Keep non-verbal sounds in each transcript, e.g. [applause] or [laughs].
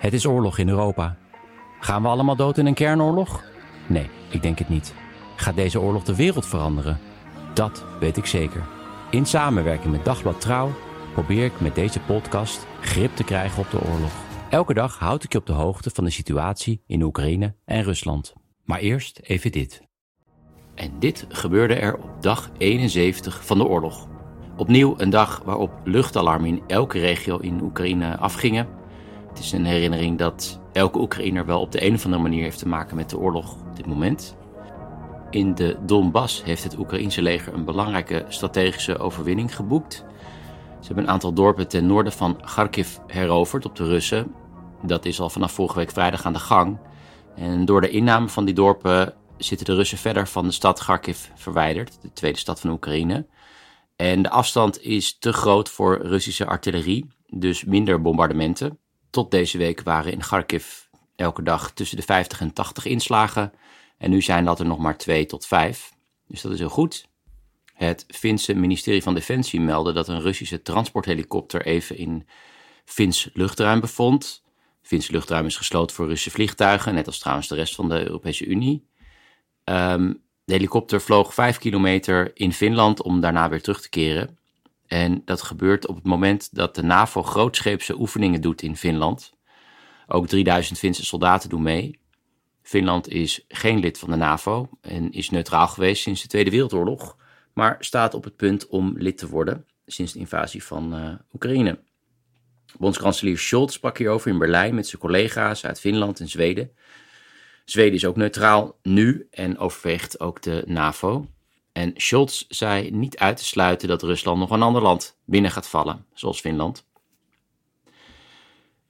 Het is oorlog in Europa. Gaan we allemaal dood in een kernoorlog? Nee, ik denk het niet. Gaat deze oorlog de wereld veranderen? Dat weet ik zeker. In samenwerking met Dagblad Trouw probeer ik met deze podcast grip te krijgen op de oorlog. Elke dag houd ik je op de hoogte van de situatie in Oekraïne en Rusland. Maar eerst even dit. En dit gebeurde er op dag 71 van de oorlog. Opnieuw een dag waarop luchtalarmen in elke regio in Oekraïne afgingen. Is een herinnering dat elke Oekraïner wel op de een of andere manier heeft te maken met de oorlog op dit moment. In de Donbass heeft het Oekraïense leger een belangrijke strategische overwinning geboekt. Ze hebben een aantal dorpen ten noorden van Kharkiv heroverd op de Russen. Dat is al vanaf vorige week vrijdag aan de gang. En door de inname van die dorpen zitten de Russen verder van de stad Kharkiv verwijderd, de tweede stad van Oekraïne. En de afstand is te groot voor Russische artillerie, dus minder bombardementen. Tot deze week waren in Kharkiv elke dag tussen de 50 en 80 inslagen. En nu zijn dat er nog maar 2 tot 5. Dus dat is heel goed. Het Finse ministerie van Defensie meldde dat een Russische transporthelikopter even in Fins luchtruim bevond. Fins luchtruim is gesloten voor Russische vliegtuigen, net als trouwens de rest van de Europese Unie. Um, de helikopter vloog vijf kilometer in Finland om daarna weer terug te keren. En dat gebeurt op het moment dat de NAVO grootscheepse oefeningen doet in Finland. Ook 3000 Finse soldaten doen mee. Finland is geen lid van de NAVO en is neutraal geweest sinds de Tweede Wereldoorlog maar staat op het punt om lid te worden sinds de invasie van uh, Oekraïne. Bondskanselier Scholz sprak hierover in Berlijn met zijn collega's uit Finland en Zweden. Zweden is ook neutraal nu en overweegt ook de NAVO. En Scholz zei niet uit te sluiten dat Rusland nog een ander land binnen gaat vallen, zoals Finland.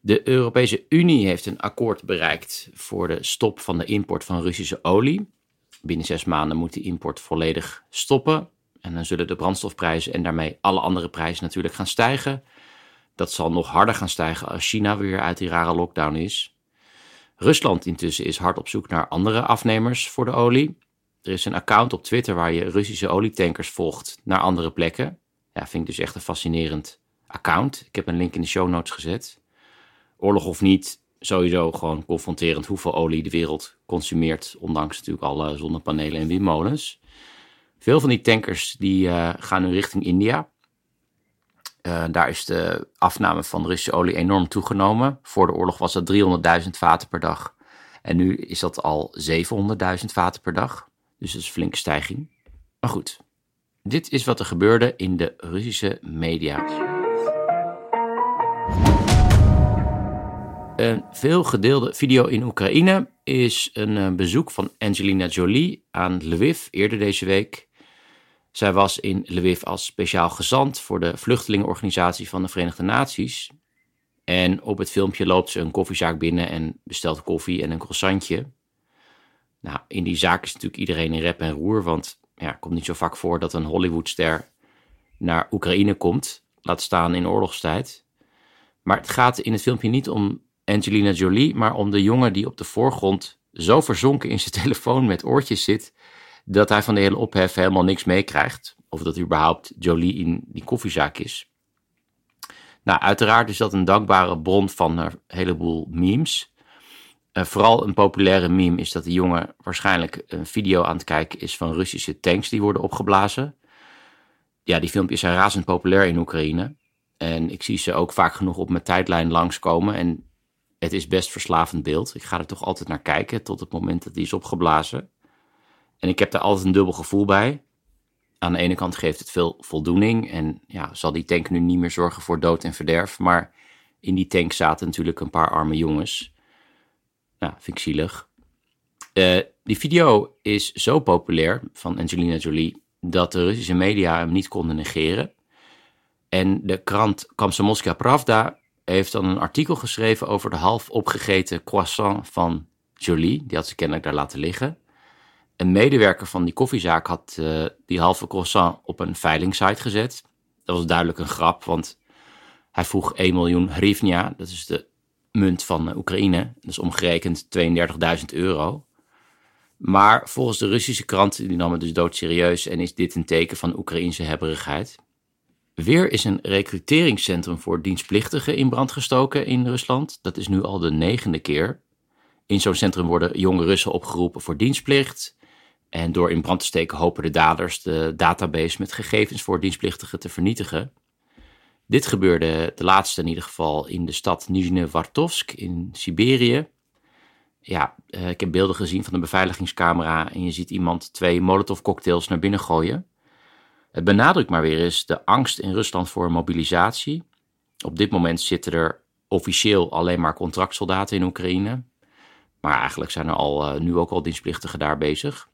De Europese Unie heeft een akkoord bereikt voor de stop van de import van Russische olie. Binnen zes maanden moet die import volledig stoppen. En dan zullen de brandstofprijzen en daarmee alle andere prijzen natuurlijk gaan stijgen. Dat zal nog harder gaan stijgen als China weer uit die rare lockdown is. Rusland intussen is hard op zoek naar andere afnemers voor de olie. Er is een account op Twitter waar je Russische olietankers volgt naar andere plekken. Ja, vind ik dus echt een fascinerend account. Ik heb een link in de show notes gezet. Oorlog of niet, sowieso gewoon confronterend hoeveel olie de wereld consumeert, ondanks natuurlijk alle zonnepanelen en windmolens. Veel van die tankers die uh, gaan nu richting India. Uh, daar is de afname van Russische olie enorm toegenomen. Voor de oorlog was dat 300.000 vaten per dag. En nu is dat al 700.000 vaten per dag. Dus dat is een flinke stijging. Maar goed, dit is wat er gebeurde in de Russische media. Een veel gedeelde video in Oekraïne is een eh, bezoek van Angelina Jolie aan Lviv eerder deze week. Zij was in Lviv als speciaal gezant voor de vluchtelingenorganisatie van de Verenigde Naties. En op het filmpje loopt ze een koffiezaak binnen en bestelt koffie en een croissantje. Nou, in die zaak is natuurlijk iedereen in rep en roer, want ja, het komt niet zo vaak voor dat een Hollywoodster naar Oekraïne komt, laat staan in oorlogstijd. Maar het gaat in het filmpje niet om Angelina Jolie, maar om de jongen die op de voorgrond zo verzonken in zijn [laughs] telefoon met oortjes zit, dat hij van de hele ophef helemaal niks meekrijgt. Of dat überhaupt Jolie in die koffiezaak is. Nou, uiteraard is dat een dankbare bron van een heleboel memes. Uh, vooral een populaire meme is dat de jongen waarschijnlijk een video aan het kijken is van Russische tanks die worden opgeblazen. Ja, die filmpjes zijn razend populair in Oekraïne. En ik zie ze ook vaak genoeg op mijn tijdlijn langskomen. En het is best verslavend beeld. Ik ga er toch altijd naar kijken tot het moment dat die is opgeblazen. En ik heb daar altijd een dubbel gevoel bij. Aan de ene kant geeft het veel voldoening en ja, zal die tank nu niet meer zorgen voor dood en verderf. Maar in die tank zaten natuurlijk een paar arme jongens. Nou, vind ik zielig. Uh, die video is zo populair van Angelina Jolie dat de Russische media hem niet konden negeren. En de krant Komsomolska Pravda heeft dan een artikel geschreven over de half opgegeten croissant van Jolie. Die had ze kennelijk daar laten liggen. Een medewerker van die koffiezaak had uh, die halve croissant op een veilingsite gezet. Dat was duidelijk een grap, want hij vroeg 1 miljoen hryvnia, dat is de munt van Oekraïne. Is omgerekend 32.000 euro. Maar volgens de Russische krant, die nam het dus doodserieus en is dit een teken van Oekraïnse hebberigheid. Weer is een recruteringscentrum voor dienstplichtigen in brand gestoken in Rusland. Dat is nu al de negende keer. In zo'n centrum worden jonge Russen opgeroepen voor dienstplicht. En door in brand te steken hopen de daders de database met gegevens voor dienstplichtigen te vernietigen. Dit gebeurde de laatste in ieder geval in de stad Nizhnevartovsk in Siberië. Ja, eh, ik heb beelden gezien van de beveiligingscamera en je ziet iemand twee molotov cocktails naar binnen gooien. Het benadrukt maar weer eens de angst in Rusland voor mobilisatie. Op dit moment zitten er officieel alleen maar contractsoldaten in Oekraïne. Maar eigenlijk zijn er al, uh, nu ook al dienstplichtigen daar bezig.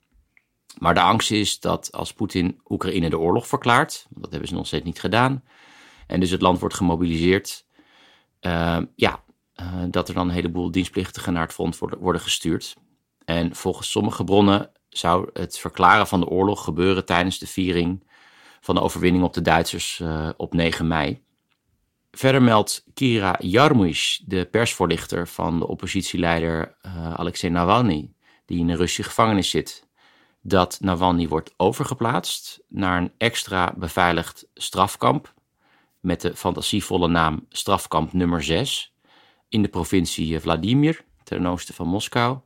Maar de angst is dat als Poetin Oekraïne de oorlog verklaart, dat hebben ze nog steeds niet gedaan, en dus het land wordt gemobiliseerd, uh, ja, uh, dat er dan een heleboel dienstplichtigen naar het front worden, gestuurd. En volgens sommige bronnen zou het verklaren van de oorlog gebeuren tijdens de viering van de overwinning op de Duitsers uh, op 9 mei. Verder meldt Kira Jarmusch, de persvoorlichter van de oppositieleider uh, Alexei Navalny, die in een Russische gevangenis zit, dat Navalny wordt overgeplaatst naar een extra beveiligd strafkamp met de fantasievolle naam strafkamp nummer 6 in de provincie Vladimir, ten oosten van Moskou.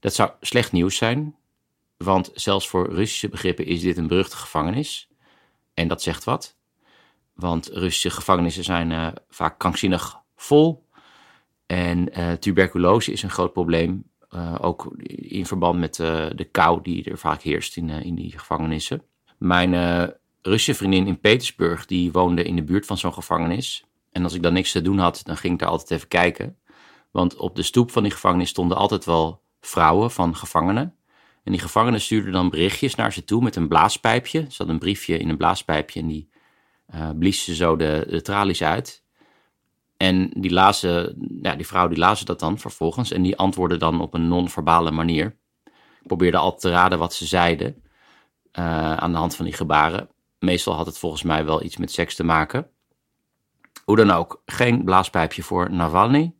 Dat zou slecht nieuws zijn, want zelfs voor Russische begrippen is dit een beruchte gevangenis. En dat zegt wat, want Russische gevangenissen zijn uh, vaak krankzinnig vol. En uh, tuberculose is een groot probleem, uh, ook in verband met de kou die er vaak heerst in, in die gevangenissen. Mijn Russische vriendin in Petersburg, die woonde in de buurt van zo'n gevangenis. En als ik dan niks te doen had, dan ging ik daar altijd even kijken. Want op de stoep van die gevangenis stonden altijd wel vrouwen van gevangenen. En die gevangenen stuurden dan berichtjes naar ze toe met een blaaspijpje. Ze hadden een briefje in een blaaspijpje en die uh, blies ze zo de, de tralies uit. En die, lazen, ja, die vrouw die lazen dat dan vervolgens en die antwoordde dan op een non-verbale manier. Ik probeerde altijd te raden wat ze zeiden uh, aan de hand van die gebaren. Meestal had het volgens mij wel iets met seks te maken. Hoe dan ook, geen blaaspijpje voor Navalny.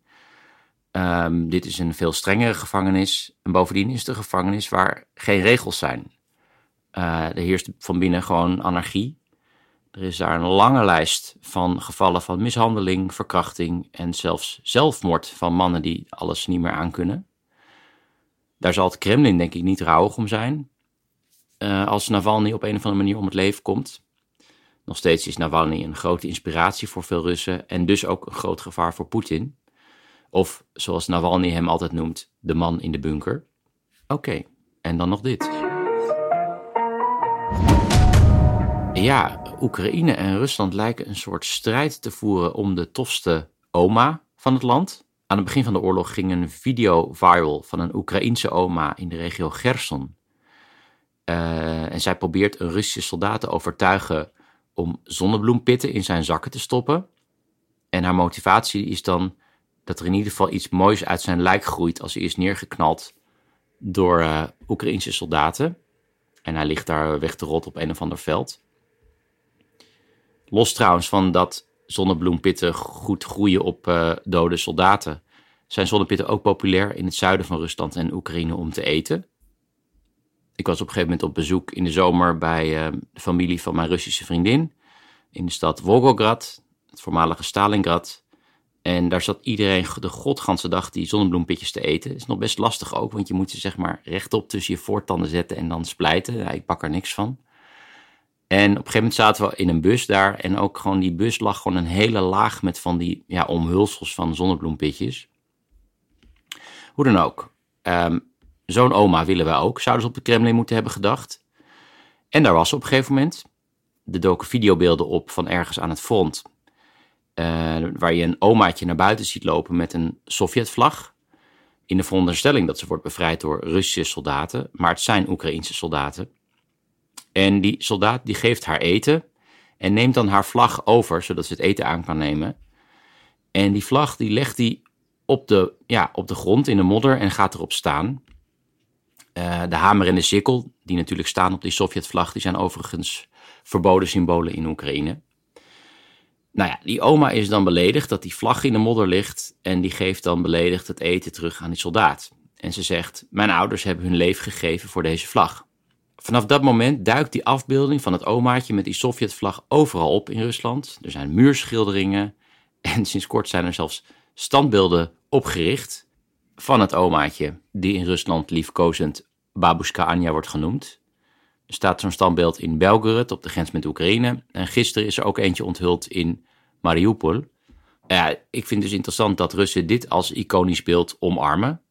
Um, dit is een veel strengere gevangenis. En bovendien is het een gevangenis waar geen regels zijn. Uh, er heerst van binnen gewoon anarchie. Er is daar een lange lijst van gevallen van mishandeling, verkrachting en zelfs zelfmoord van mannen die alles niet meer aankunnen. Daar zal het Kremlin denk ik niet rouwig om zijn. Uh, als Navalny op een of andere manier om het leven komt. Nog steeds is Navalny een grote inspiratie voor veel Russen en dus ook een groot gevaar voor Poetin. Of zoals Navalny hem altijd noemt, de man in de bunker. Oké, en dan nog dit. Ja, Oekraïne en Rusland lijken een soort strijd te voeren om de tofste oma van het land. Aan het begin van de oorlog ging een video viral van een Oekraïense oma in de regio Gerson. Uh, en zij probeert een Russische soldaat te overtuigen om zonnebloempitten in zijn zakken te stoppen. En haar motivatie is dan dat er in ieder geval iets moois uit zijn lijk groeit als hij is neergeknald door uh, Oekraïnse soldaten. En hij ligt daar weg te rot op een of ander veld. Los trouwens van dat zonnebloempitten goed groeien op uh, dode soldaten, zijn zonnepitten ook populair in het zuiden van Rusland en Oekraïne om te eten. Ik was op een gegeven moment op bezoek in de zomer bij uh, de familie van mijn Russische vriendin in de stad Volgograd, het voormalige Stalingrad. En daar zat iedereen de godganse dag die zonnebloempitjes te eten. is nog best lastig ook, want je moet ze zeg maar rechtop tussen je voortanden zetten en dan splijten. Ja, ik pak er niks van. En op een gegeven moment zaten we in een bus daar en ook gewoon die bus lag gewoon een hele laag met van die ja, omhulsels van zonnebloempitjes. Hoe dan ook. Um, Zo'n oma willen wij ook, zouden ze op de Kremlin moeten hebben gedacht. En daar was op een gegeven moment. de doken videobeelden op van ergens aan het front. Uh, waar je een omaatje naar buiten ziet lopen met een Sovjetvlag. In de veronderstelling dat ze wordt bevrijd door Russische soldaten. Maar het zijn Oekraïnse soldaten. En die soldaat die geeft haar eten. En neemt dan haar vlag over, zodat ze het eten aan kan nemen. En die vlag die legt hij op de, ja, op de grond in de modder en gaat erop staan. Uh, de hamer en de sikkel, die natuurlijk staan op die Sovjetvlag, die zijn overigens verboden symbolen in Oekraïne. Nou ja, die oma is dan beledigd dat die vlag in de modder ligt en die geeft dan beledigd het eten terug aan die soldaat. En ze zegt, mijn ouders hebben hun leven gegeven voor deze vlag. Vanaf dat moment duikt die afbeelding van het omaatje met die Sovjetvlag overal op in Rusland. Er zijn muurschilderingen en sinds kort zijn er zelfs standbeelden opgericht van het omaatje, die in Rusland liefkozend Babushka Anja wordt genoemd. Er staat zo'n standbeeld in Belgorod op de grens met Oekraïne. En gisteren is er ook eentje onthuld in Mariupol. Ja, ik vind dus interessant dat Russen dit als iconisch beeld omarmen.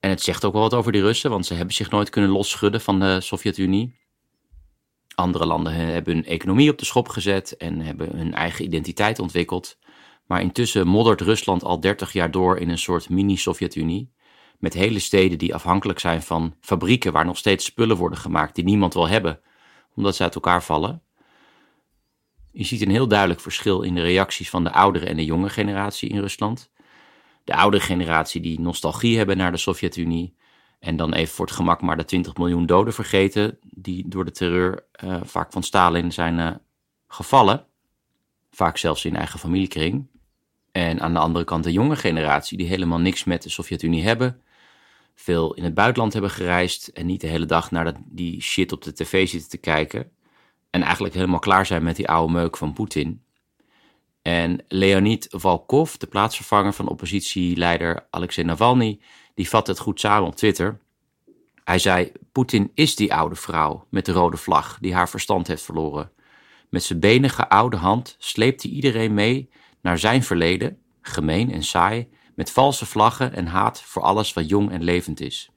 En het zegt ook wel wat over die Russen, want ze hebben zich nooit kunnen losschudden van de Sovjet-Unie. Andere landen hebben hun economie op de schop gezet en hebben hun eigen identiteit ontwikkeld. Maar intussen moddert Rusland al 30 jaar door in een soort mini-Sovjet-Unie. Met hele steden die afhankelijk zijn van fabrieken waar nog steeds spullen worden gemaakt die niemand wil hebben, omdat ze uit elkaar vallen. Je ziet een heel duidelijk verschil in de reacties van de oudere en de jonge generatie in Rusland. De oudere generatie die nostalgie hebben naar de Sovjet-Unie. En dan even voor het gemak maar de 20 miljoen doden vergeten die door de terreur uh, vaak van Stalin zijn uh, gevallen. Vaak zelfs in eigen familiekring. En aan de andere kant de jonge generatie die helemaal niks met de Sovjet-Unie hebben. Veel in het buitenland hebben gereisd en niet de hele dag naar die shit op de tv zitten te kijken. En eigenlijk helemaal klaar zijn met die oude meuk van Poetin. En Leonid Valkov, de plaatsvervanger van oppositieleider Alexei Navalny, die vat het goed samen op Twitter. Hij zei: Poetin is die oude vrouw met de rode vlag die haar verstand heeft verloren. Met zijn benige oude hand sleept hij iedereen mee naar zijn verleden, gemeen en saai, met valse vlaggen en haat voor alles wat jong en levend is.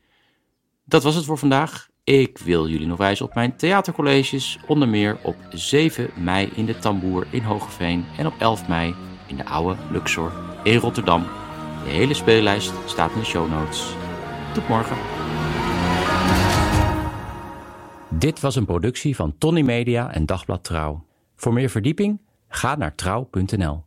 Dat was het voor vandaag. Ik wil jullie nog wijzen op mijn theatercolleges, onder meer op 7 mei in de Tamboer in Hogeveen en op 11 mei in de Oude Luxor in Rotterdam. De hele speellijst staat in de show notes. Tot morgen. Dit was een productie van Tony Media en Dagblad Trouw. Voor meer verdieping ga naar trouw.nl.